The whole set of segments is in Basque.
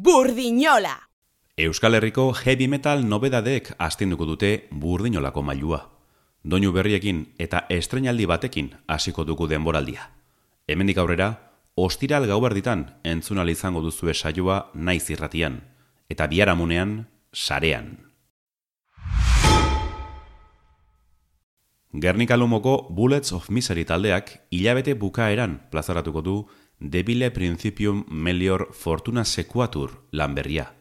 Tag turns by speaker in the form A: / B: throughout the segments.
A: Burdinola!
B: Euskal Herriko heavy metal nobedadeek astinduko dute burdinolako mailua. Doinu berriekin eta estrenaldi batekin hasiko dugu denboraldia. Hemendik aurrera, ostiral gauberditan entzunal izango duzu saioa naiz irratian, eta biharamunean, sarean. Gernikalumoko Bullets of Misery taldeak hilabete bukaeran plazaratuko du Debile Principium Melior Fortuna Sequatur lanberria.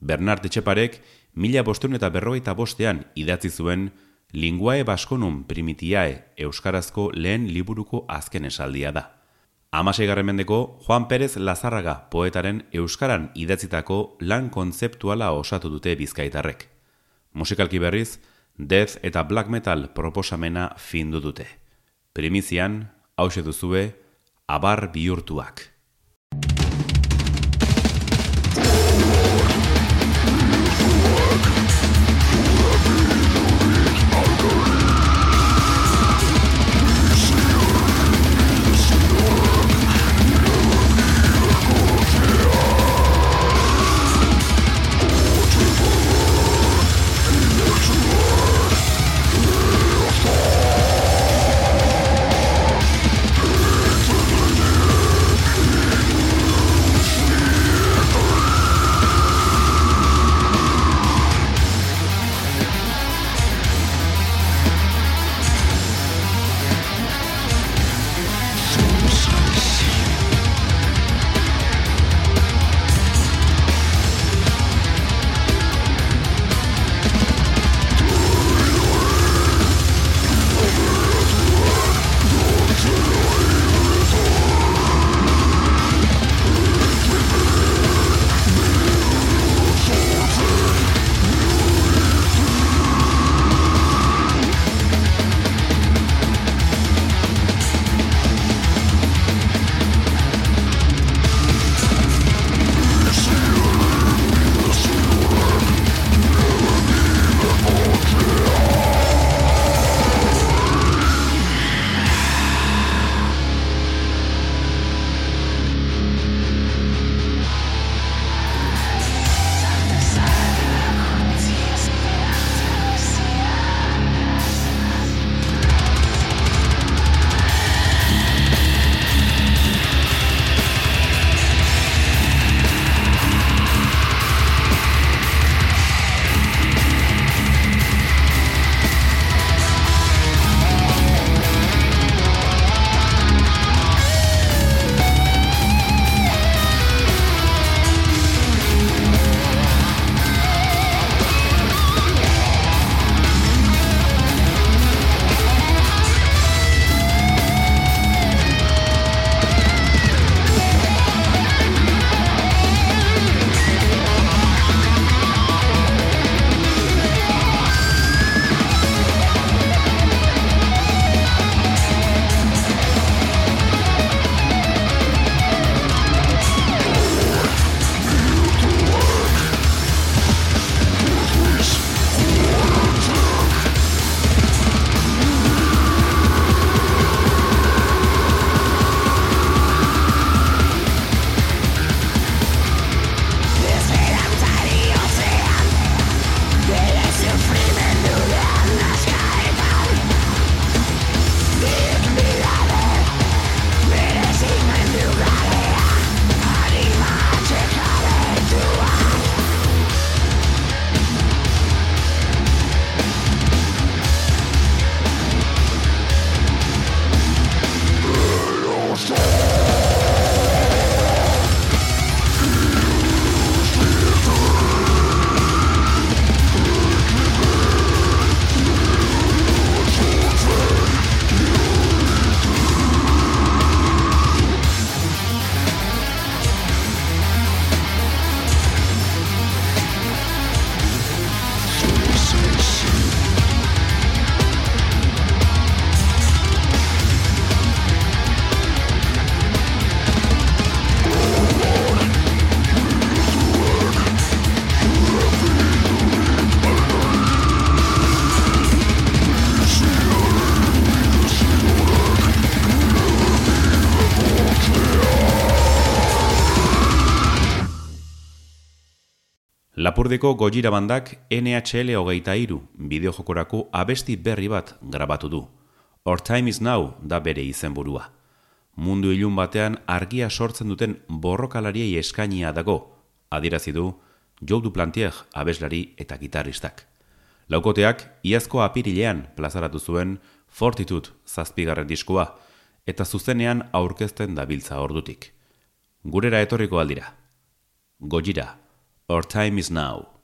B: Bernard Etxeparek mila bosteun eta berrogeita bostean idatzi zuen Linguae Baskonum Primitiae Euskarazko lehen liburuko azken esaldia da. Amasei mendeko Juan Pérez Lazarraga poetaren Euskaran idatzitako lan kontzeptuala osatu dute bizkaitarrek. Musikalki berriz, death eta black metal proposamena findu dute. Primizian, hause duzue, abar bihurtuak. Lapurdiko gojira bandak NHL hogeita iru bideojokorako abesti berri bat grabatu du. Our time is now da bere izenburua. Mundu ilun batean argia sortzen duten borrokalariei eskainia dago, adirazi du Joe Duplantier abeslari eta gitarristak. Laukoteak iazko apirilean plazaratu zuen Fortitude zazpigarren diskoa eta zuzenean aurkezten dabiltza ordutik. Gurera etorriko aldira. Gojira, our time is now.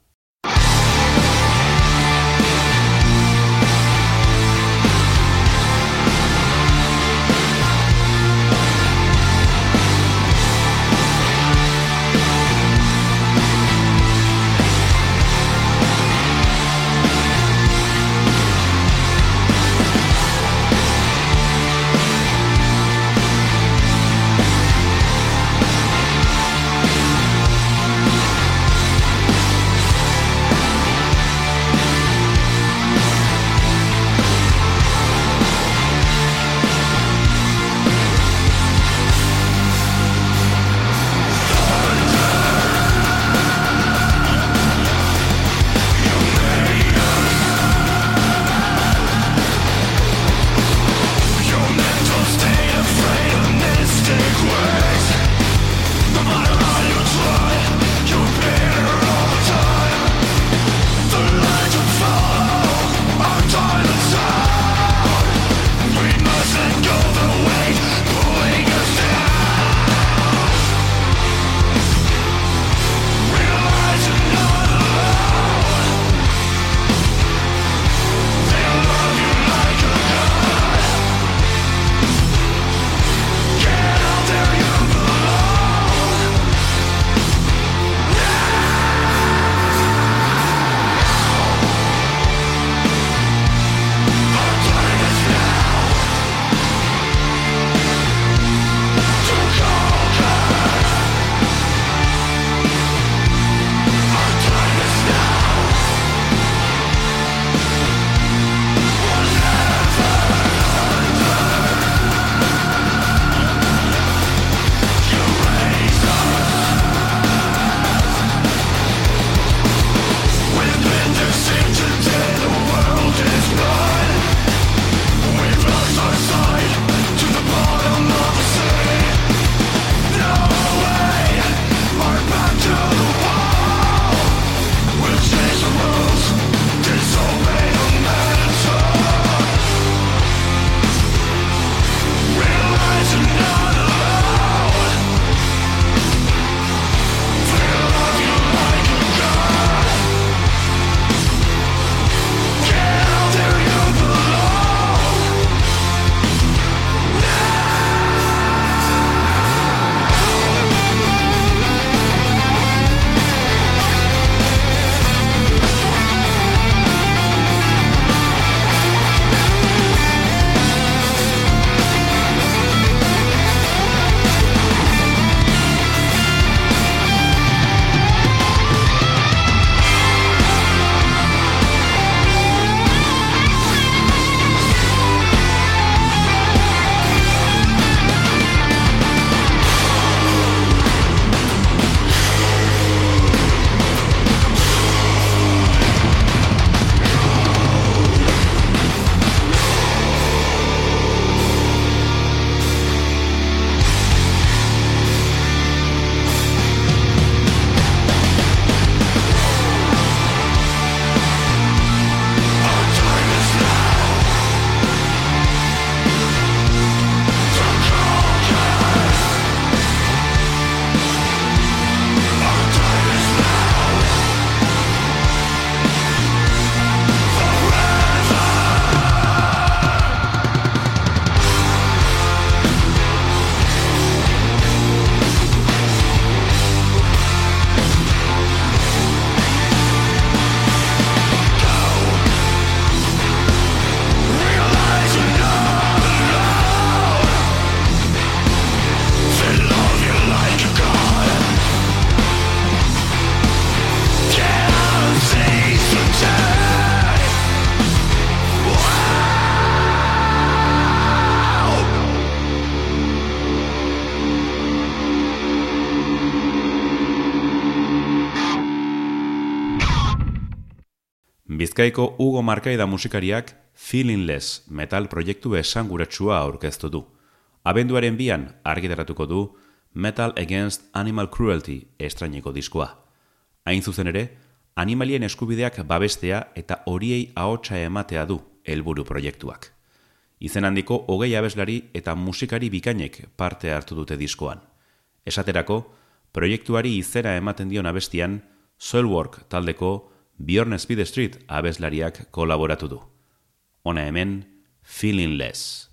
B: Bizkaiko Hugo Markaida musikariak Feelingless metal proiektu esanguratsua aurkeztu du. Abenduaren bian argitaratuko du Metal Against Animal Cruelty estrainiko diskoa. Hain zuzen ere, animalien eskubideak babestea eta horiei ahotsa ematea du helburu proiektuak. Izen handiko hogei abeslari eta musikari bikainek parte hartu dute diskoan. Esaterako, proiektuari izera ematen dion abestian, Soilwork taldeko Bjorn Speed Street abeslariak kolaboratu du. Hona hemen, Feeling Less.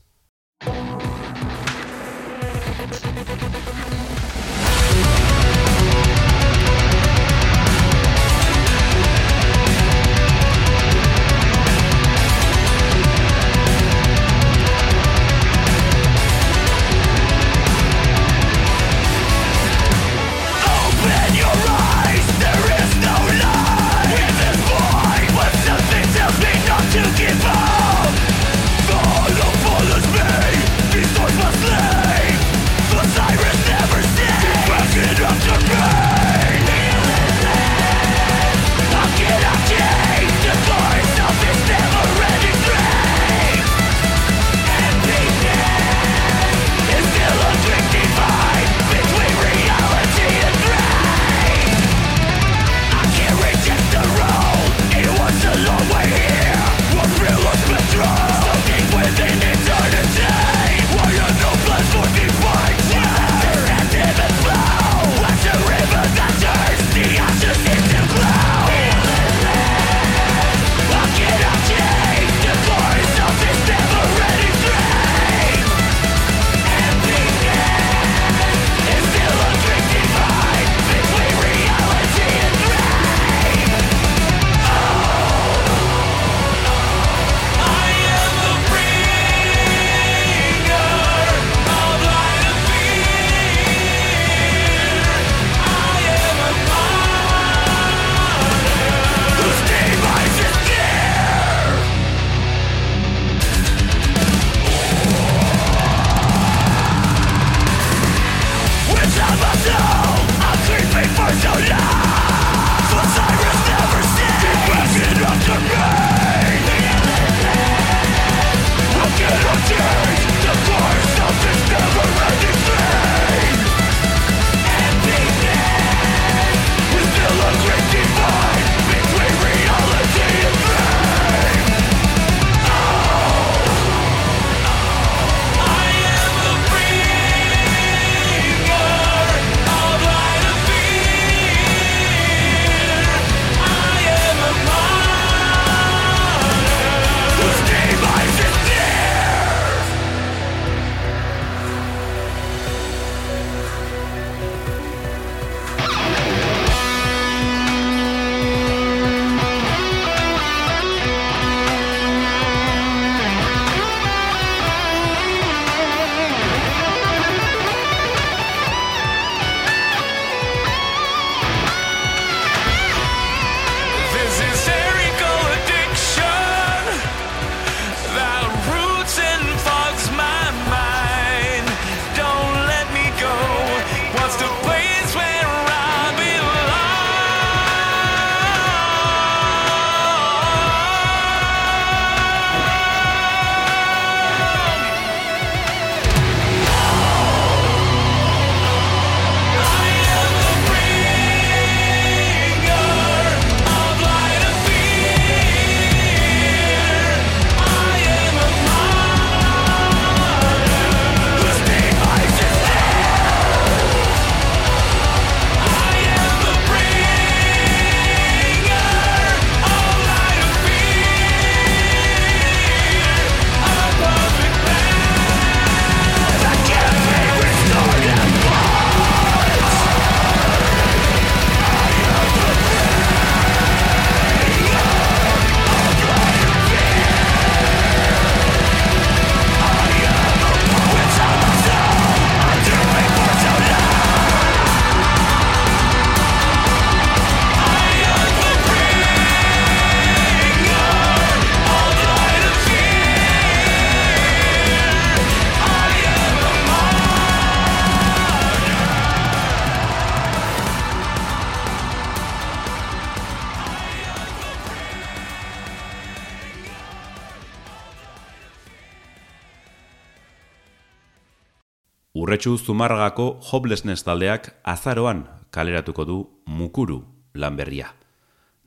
B: Urretxu Zumarragako Hopelessness taldeak azaroan kaleratuko du Mukuru lanberria.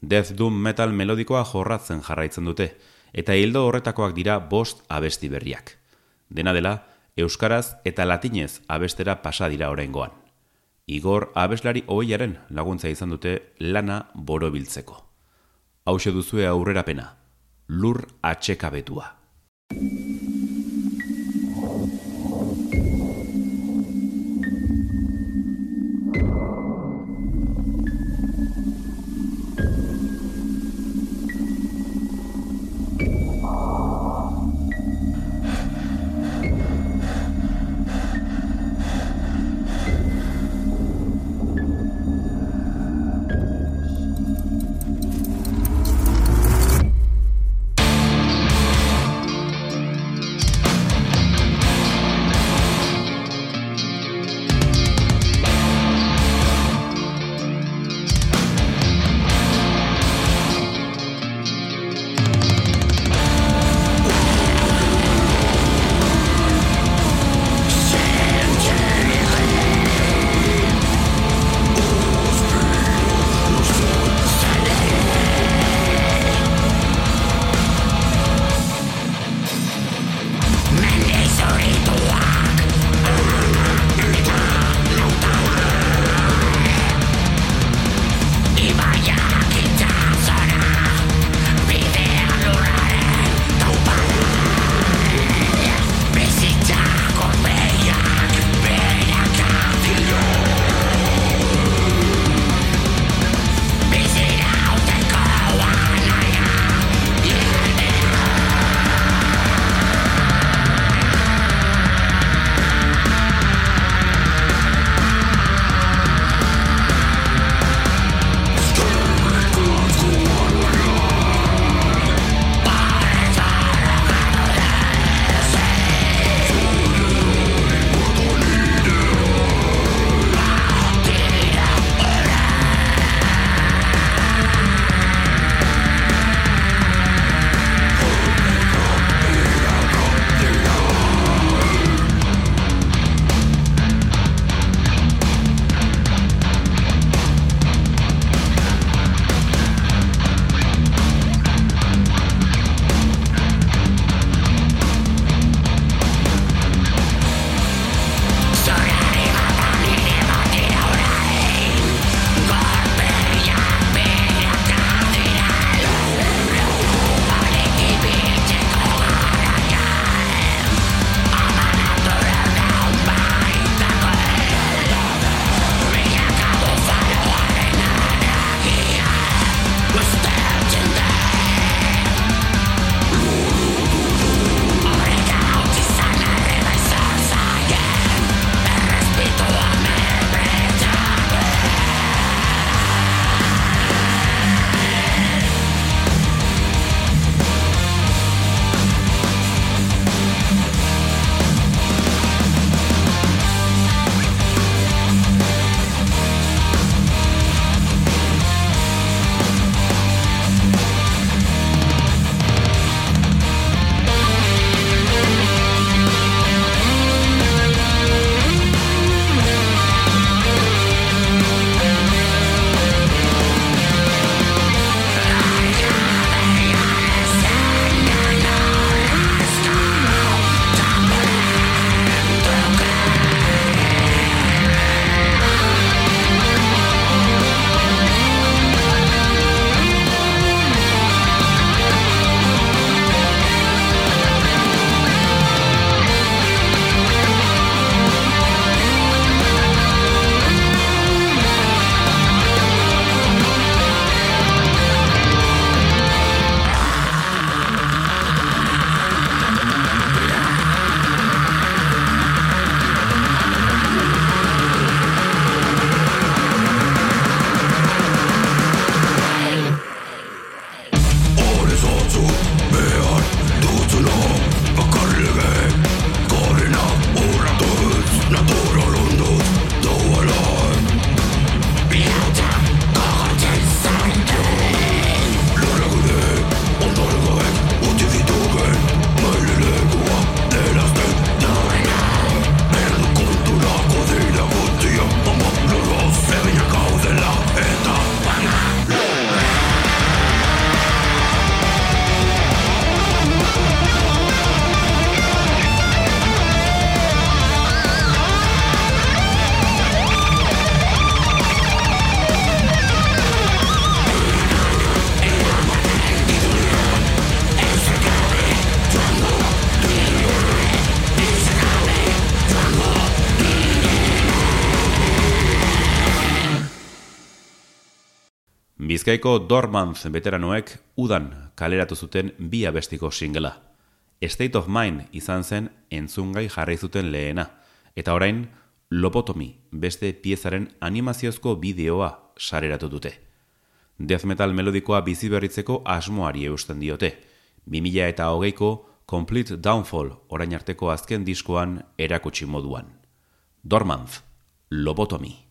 B: Death Doom metal melodikoa jorratzen jarraitzen dute, eta hildo horretakoak dira bost abesti berriak. Dena dela, Euskaraz eta Latinez abestera pasa dira oraingoan. Igor abeslari hoiaren laguntza izan dute lana borobiltzeko. Hau duzue aurrerapena, lur atxekabetua. Bizkaiko Dormantz veteranoek udan kaleratu zuten bi abestiko singela. State of Mind izan zen entzungai jarri zuten lehena, eta orain Lobotomi beste piezaren animaziozko bideoa sareratu dute. Death metal melodikoa bizi berritzeko asmoari eusten diote. 2000 eta hogeiko Complete Downfall orain arteko azken diskoan erakutsi moduan. Dormantz, Lobotomi.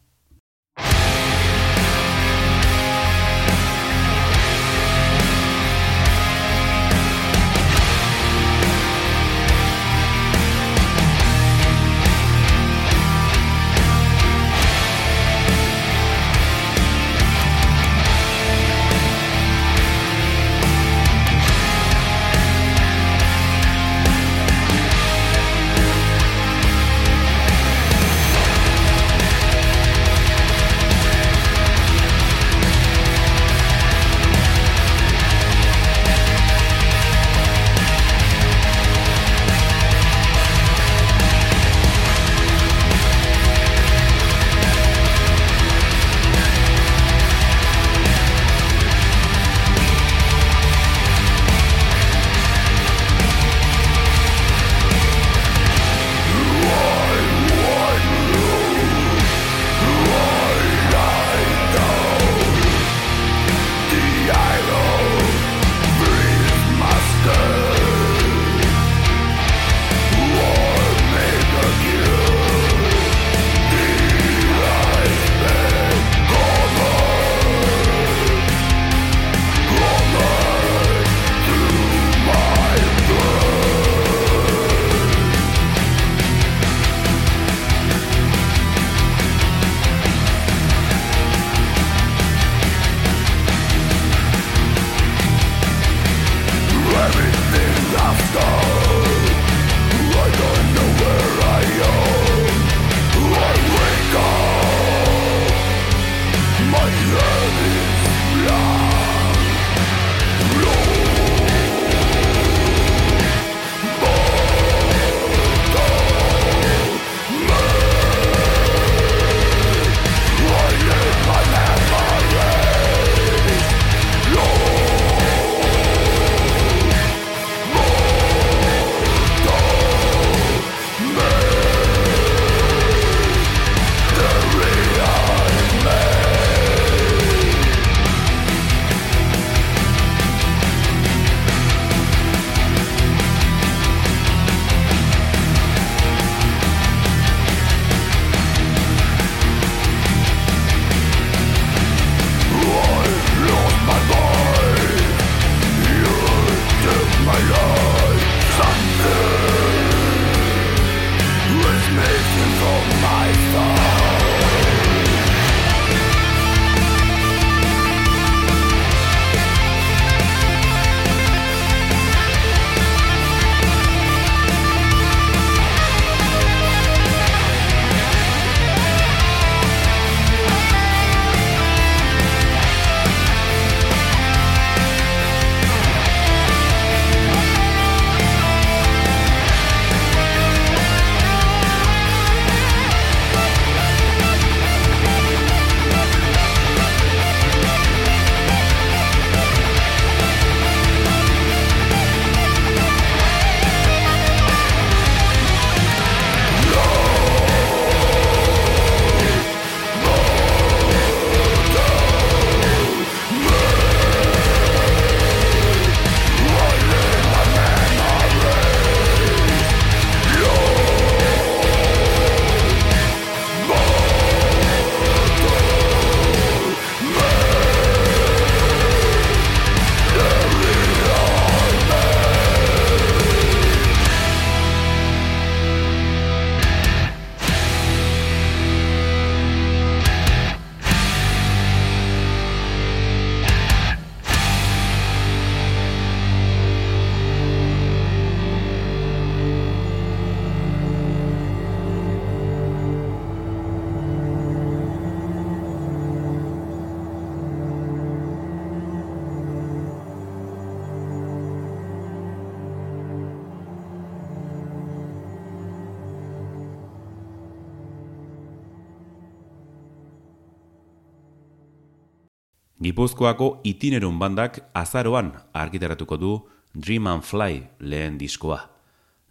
C: Gipuzkoako itinerun bandak azaroan argiteratuko du Dream and Fly lehen diskoa.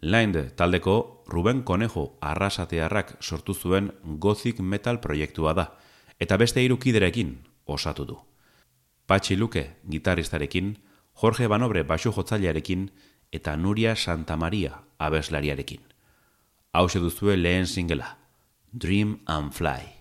C: Lind taldeko Ruben Conejo arrasatearrak sortu zuen gothic metal proiektua da, eta beste irukiderekin osatu du. Patxi Luke gitarristarekin, Jorge Banobre basu jotzailearekin eta Nuria Santa Maria abeslariarekin. Hau duzue lehen singela, Dream and Fly.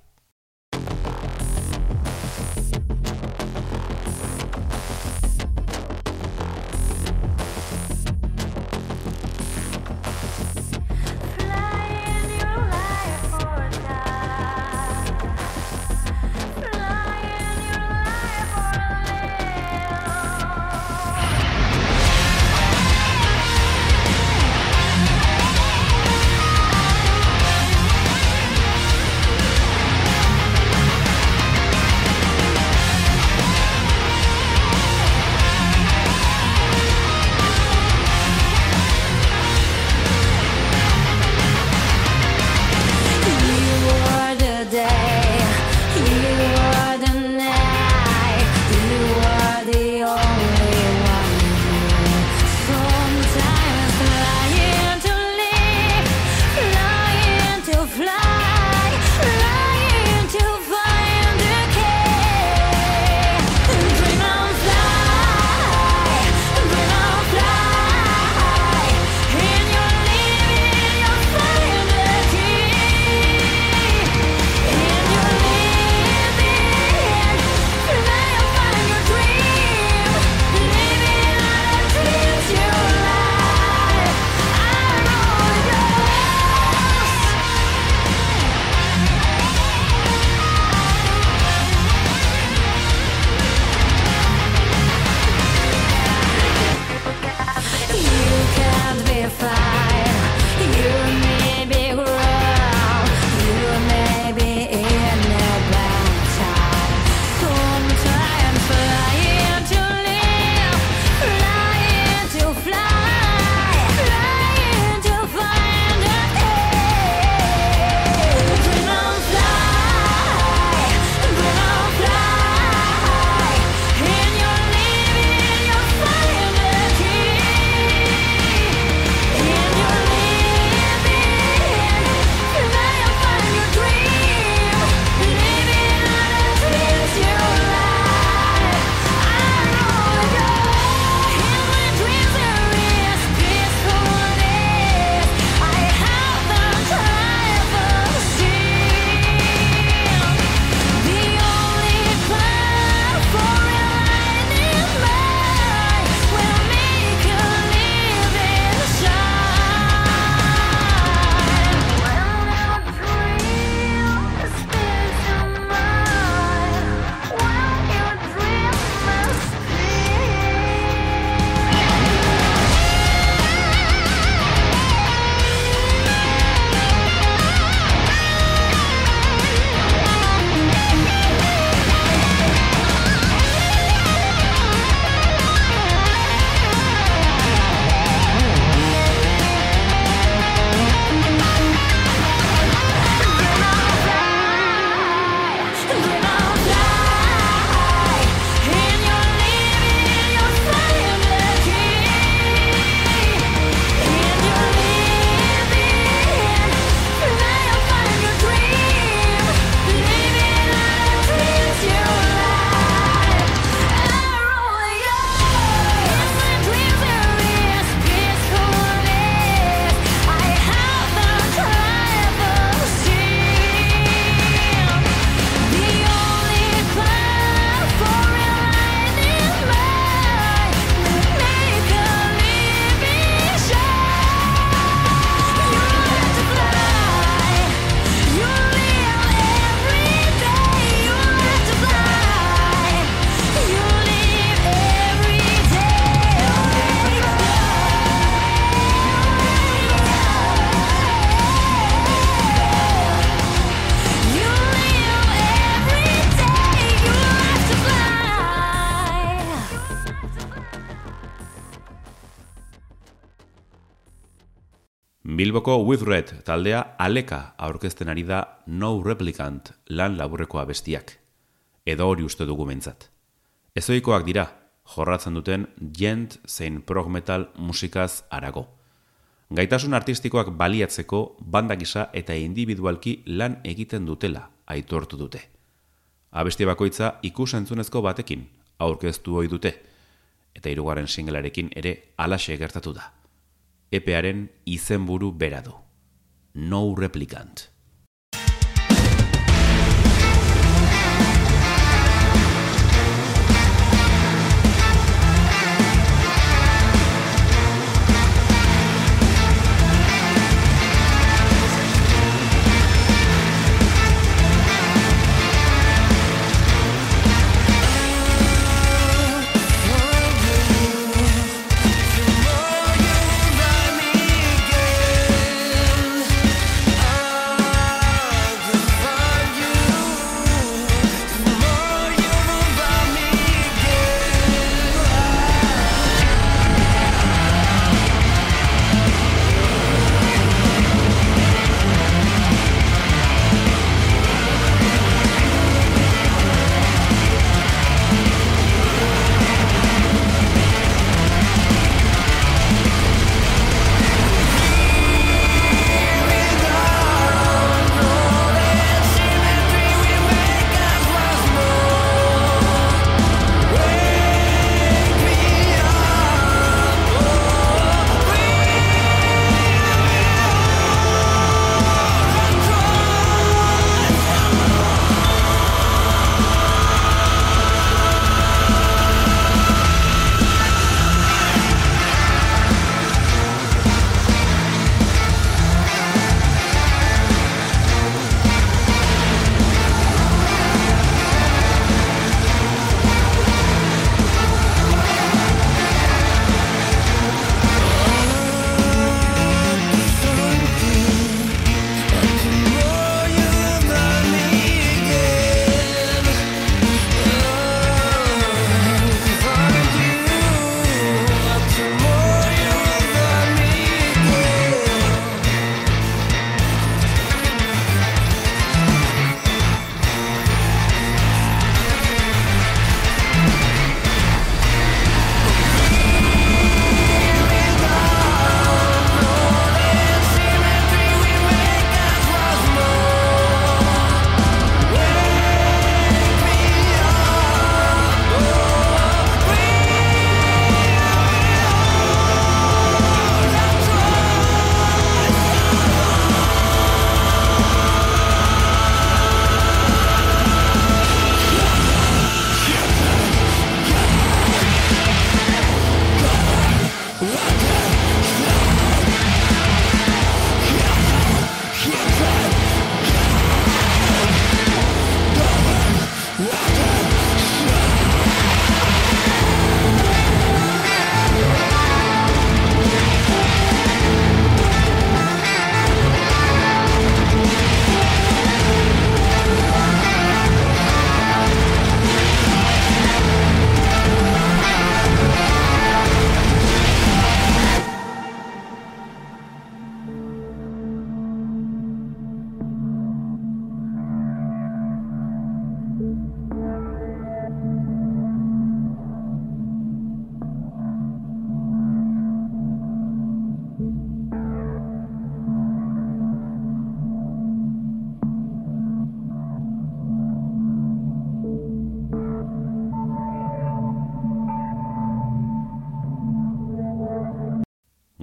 C: Bilboko With Red taldea aleka aurkezten ari da No Replicant lan laburrekoa bestiak. Edo hori uste dugu mentzat. Ezoikoak dira, jorratzen duten gent zein prog metal musikaz arago. Gaitasun artistikoak baliatzeko banda gisa eta individualki lan egiten dutela aitortu dute. Abesti bakoitza ikusentzunezko batekin aurkeztu ohi dute eta hirugarren singlearekin ere alaxe gertatu da. Epearen izenburu bera du. No replicant.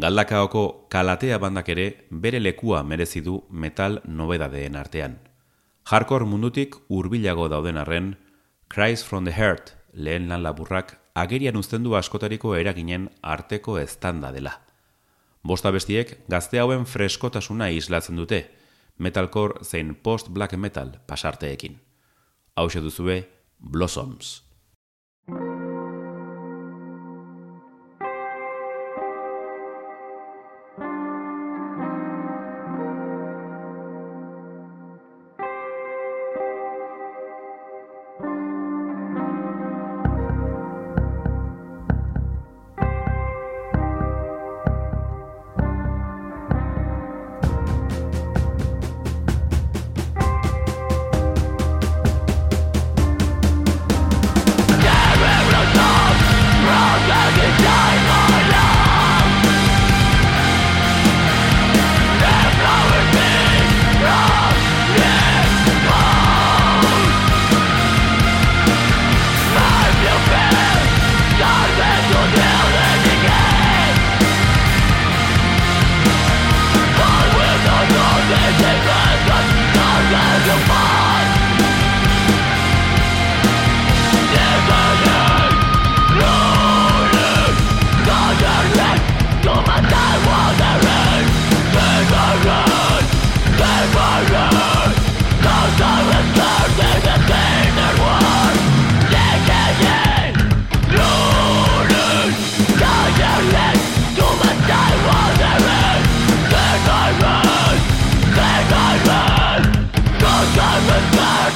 C: Galdakaoko kalatea bandak ere bere lekua merezi du metal nobedadeen artean. Hardcore mundutik hurbilago dauden arren, Cries from the Heart lehen lan laburrak agerian uzten du askotariko eraginen arteko eztanda dela. Bosta bestiek gazte hauen freskotasuna islatzen dute, metalcore zein post-black metal pasarteekin. Hau duzue, Blossoms.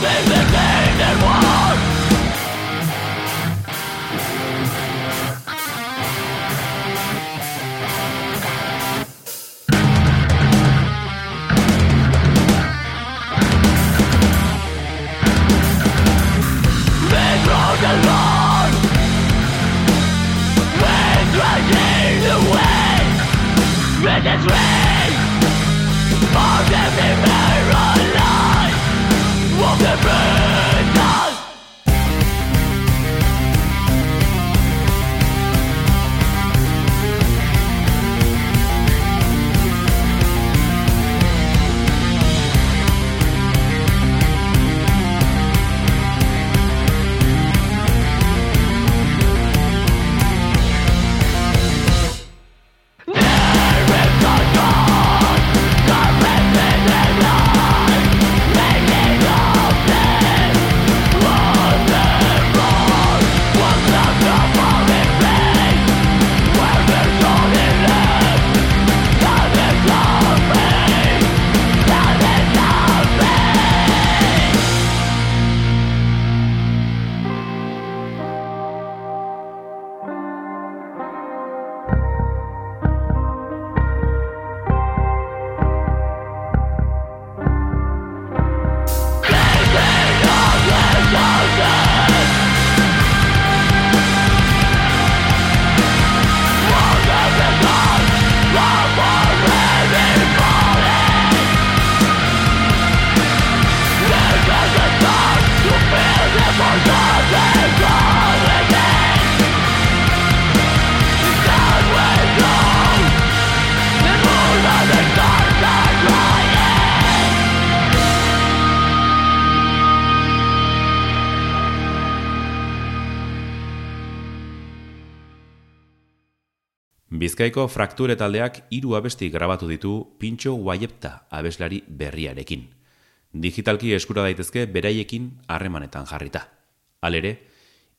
C: baby.
D: Bizkaiko frakture taldeak hiru abesti grabatu ditu Pintxo Guaiepta abeslari berriarekin. Digitalki eskura daitezke beraiekin harremanetan jarrita. Alere,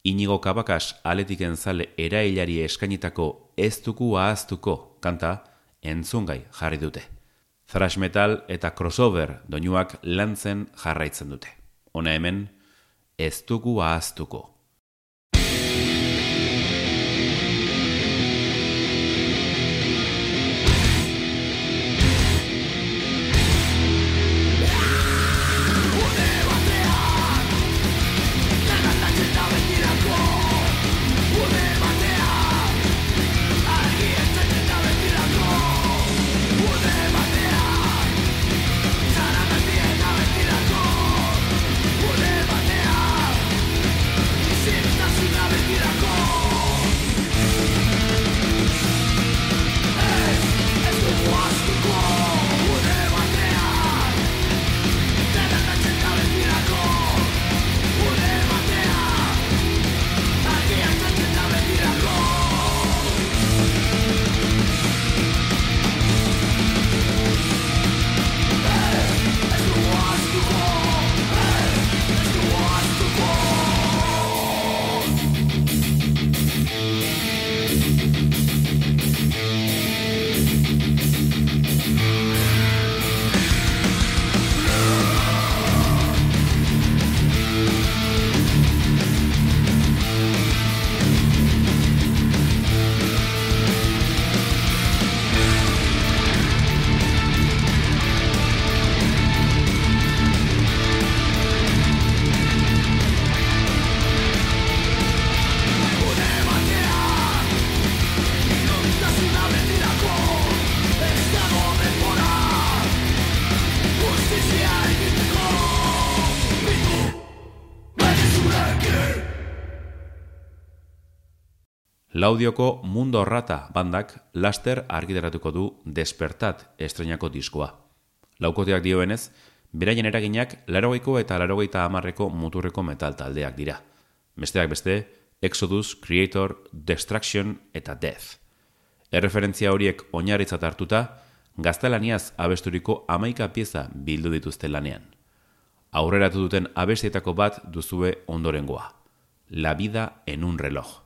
D: inigo kabakas aletiken zale erailari eskainitako ez duku ahaztuko kanta entzungai jarri dute. Thrash metal eta crossover doinuak lantzen jarraitzen dute. Hona hemen, ez duku ahaztuko. Laudioko Mundo Rata bandak laster argitaratuko du Despertat estrenako diskoa. Laukoteak dioenez, beraien eraginak larogeiko eta larogeita amarreko muturreko metal taldeak dira.
C: Besteak beste, Exodus, Creator, Destruction eta Death. Erreferentzia horiek oinarritzat hartuta, gaztelaniaz abesturiko amaika pieza bildu dituzte lanean. Aurreratu duten abestietako bat duzue ondorengoa. La vida en un reloj.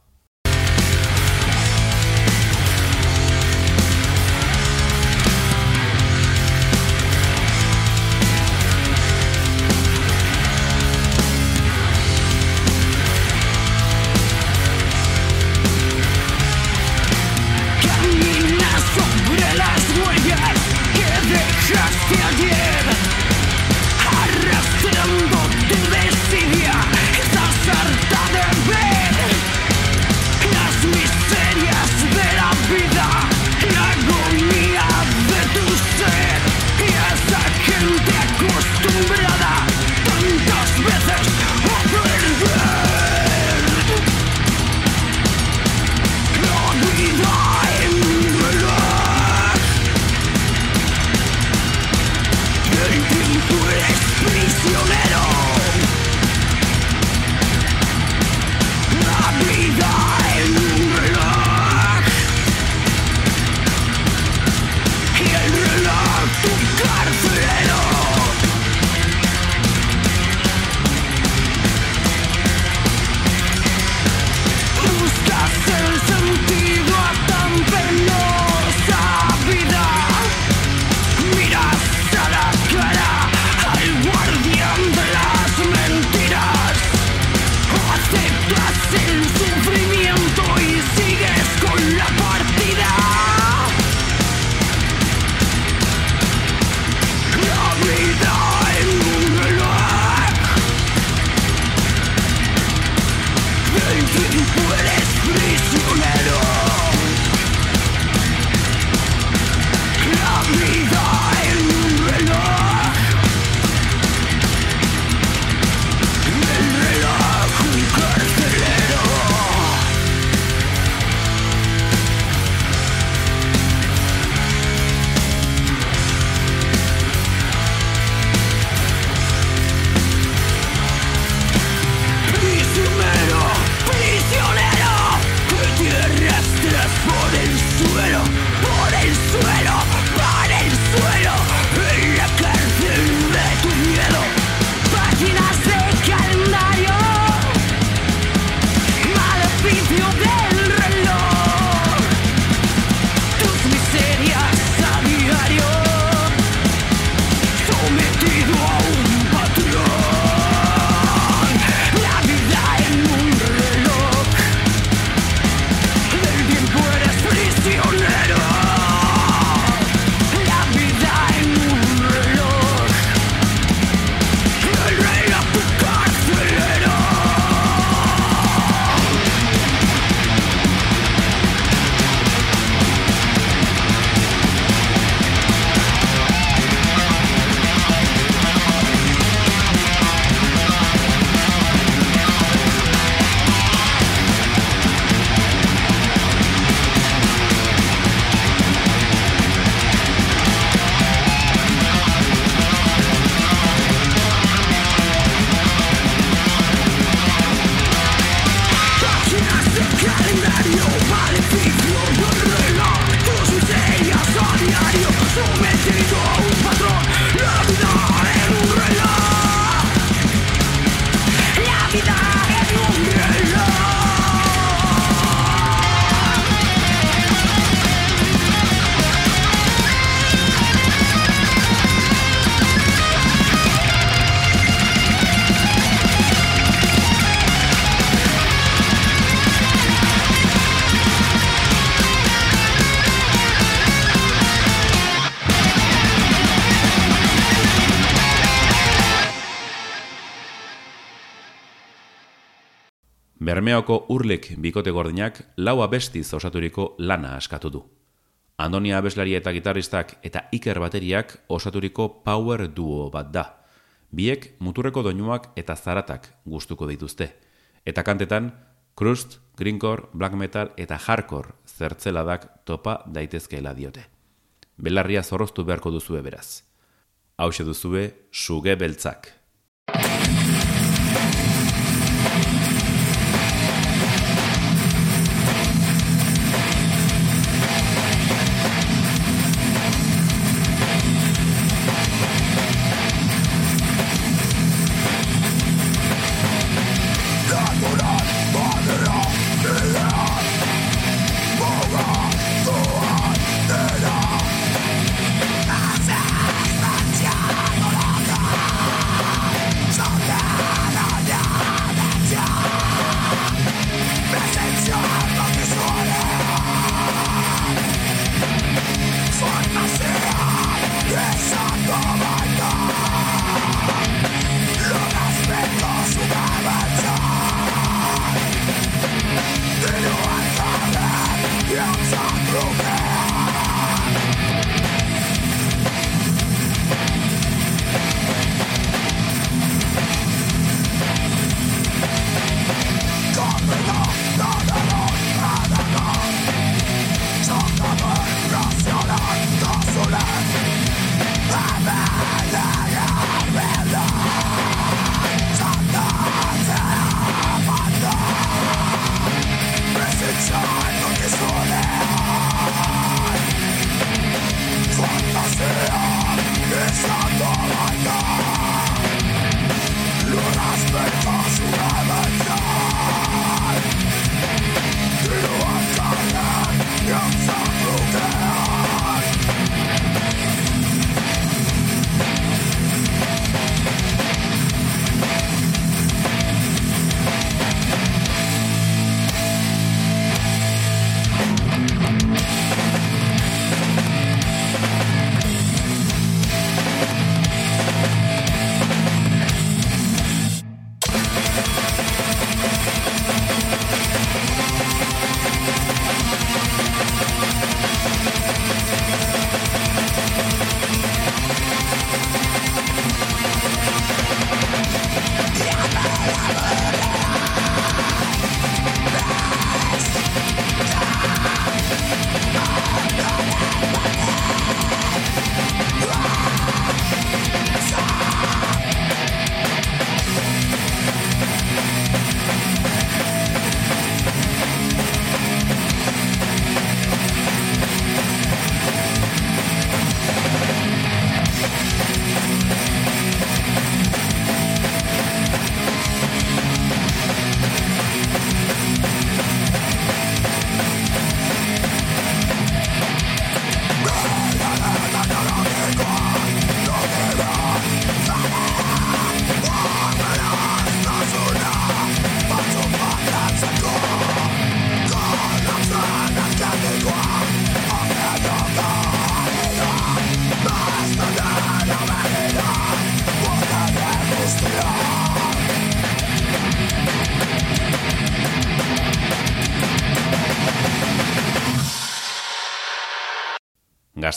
C: Bermeoko urlik bikote gordinak lau abestiz osaturiko lana askatu du. Andonia abeslari eta gitarristak eta Iker bateriak osaturiko power duo bat da. Biek muturreko doinuak eta zaratak gustuko dituzte. Eta kantetan, crust, greencore, black metal eta hardcore zertzeladak topa daitezkeela diote. Belarria zorroztu beharko duzue beraz. Hau duzue, suge beltzak.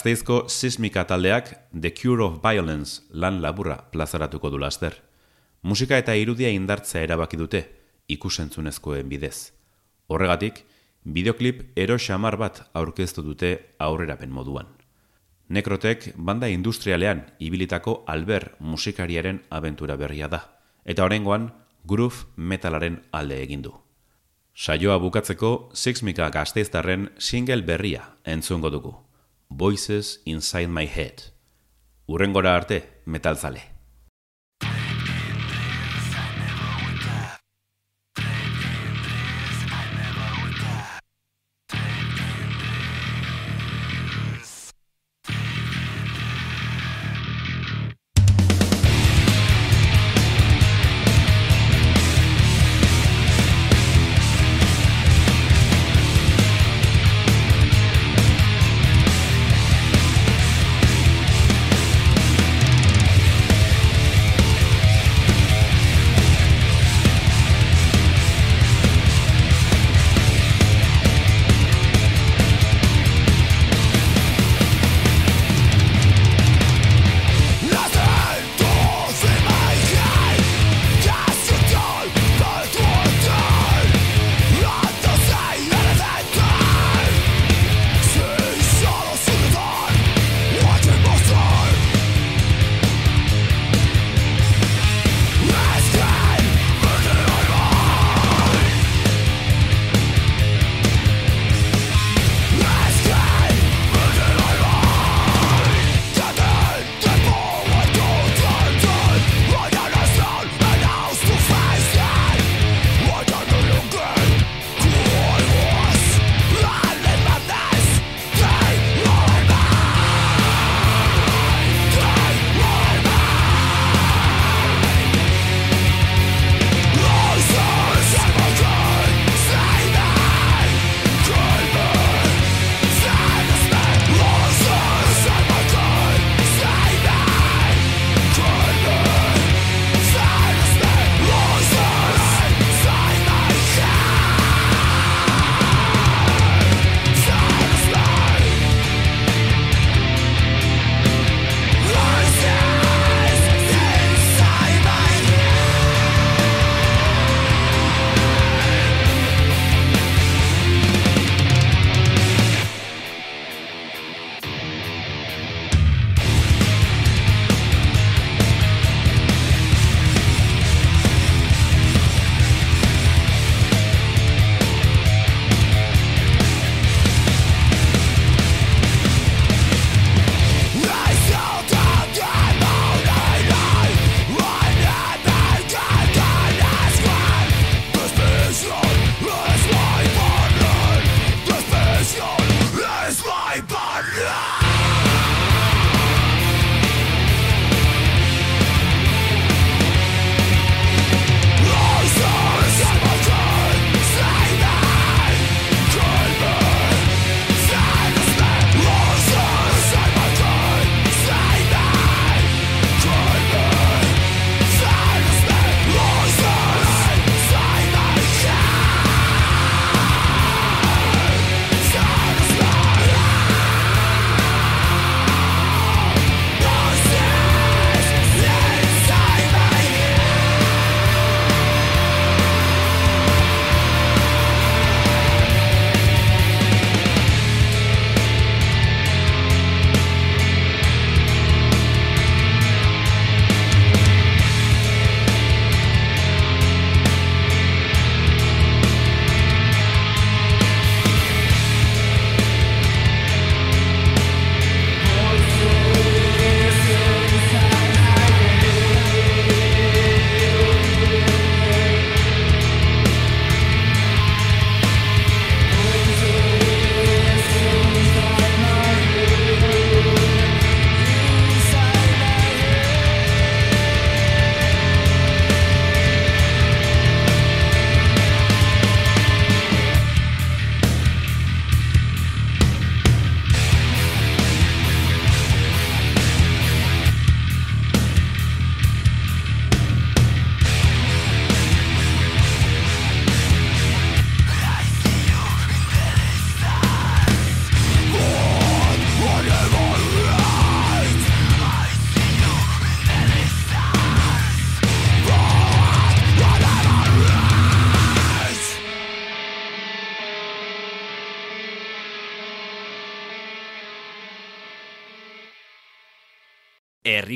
B: Gasteizko sismika taldeak The Cure of Violence lan laburra plazaratuko du laster. Musika eta irudia indartzea erabaki dute, ikusentzunezkoen bidez. Horregatik, bideoklip ero xamar bat aurkeztu dute aurrerapen moduan. Nekrotek banda industrialean ibilitako alber musikariaren abentura berria da, eta horrengoan groove metalaren alde egindu. Saioa bukatzeko Sixmika gazteiztarren single berria entzungo dugu. Voices Inside My Head. Urrengora arte, metalzale.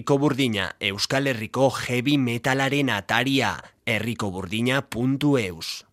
E: Herriko Burdina, Euskal Herriko heavy metalaren ataria, herrikoburdina.eus.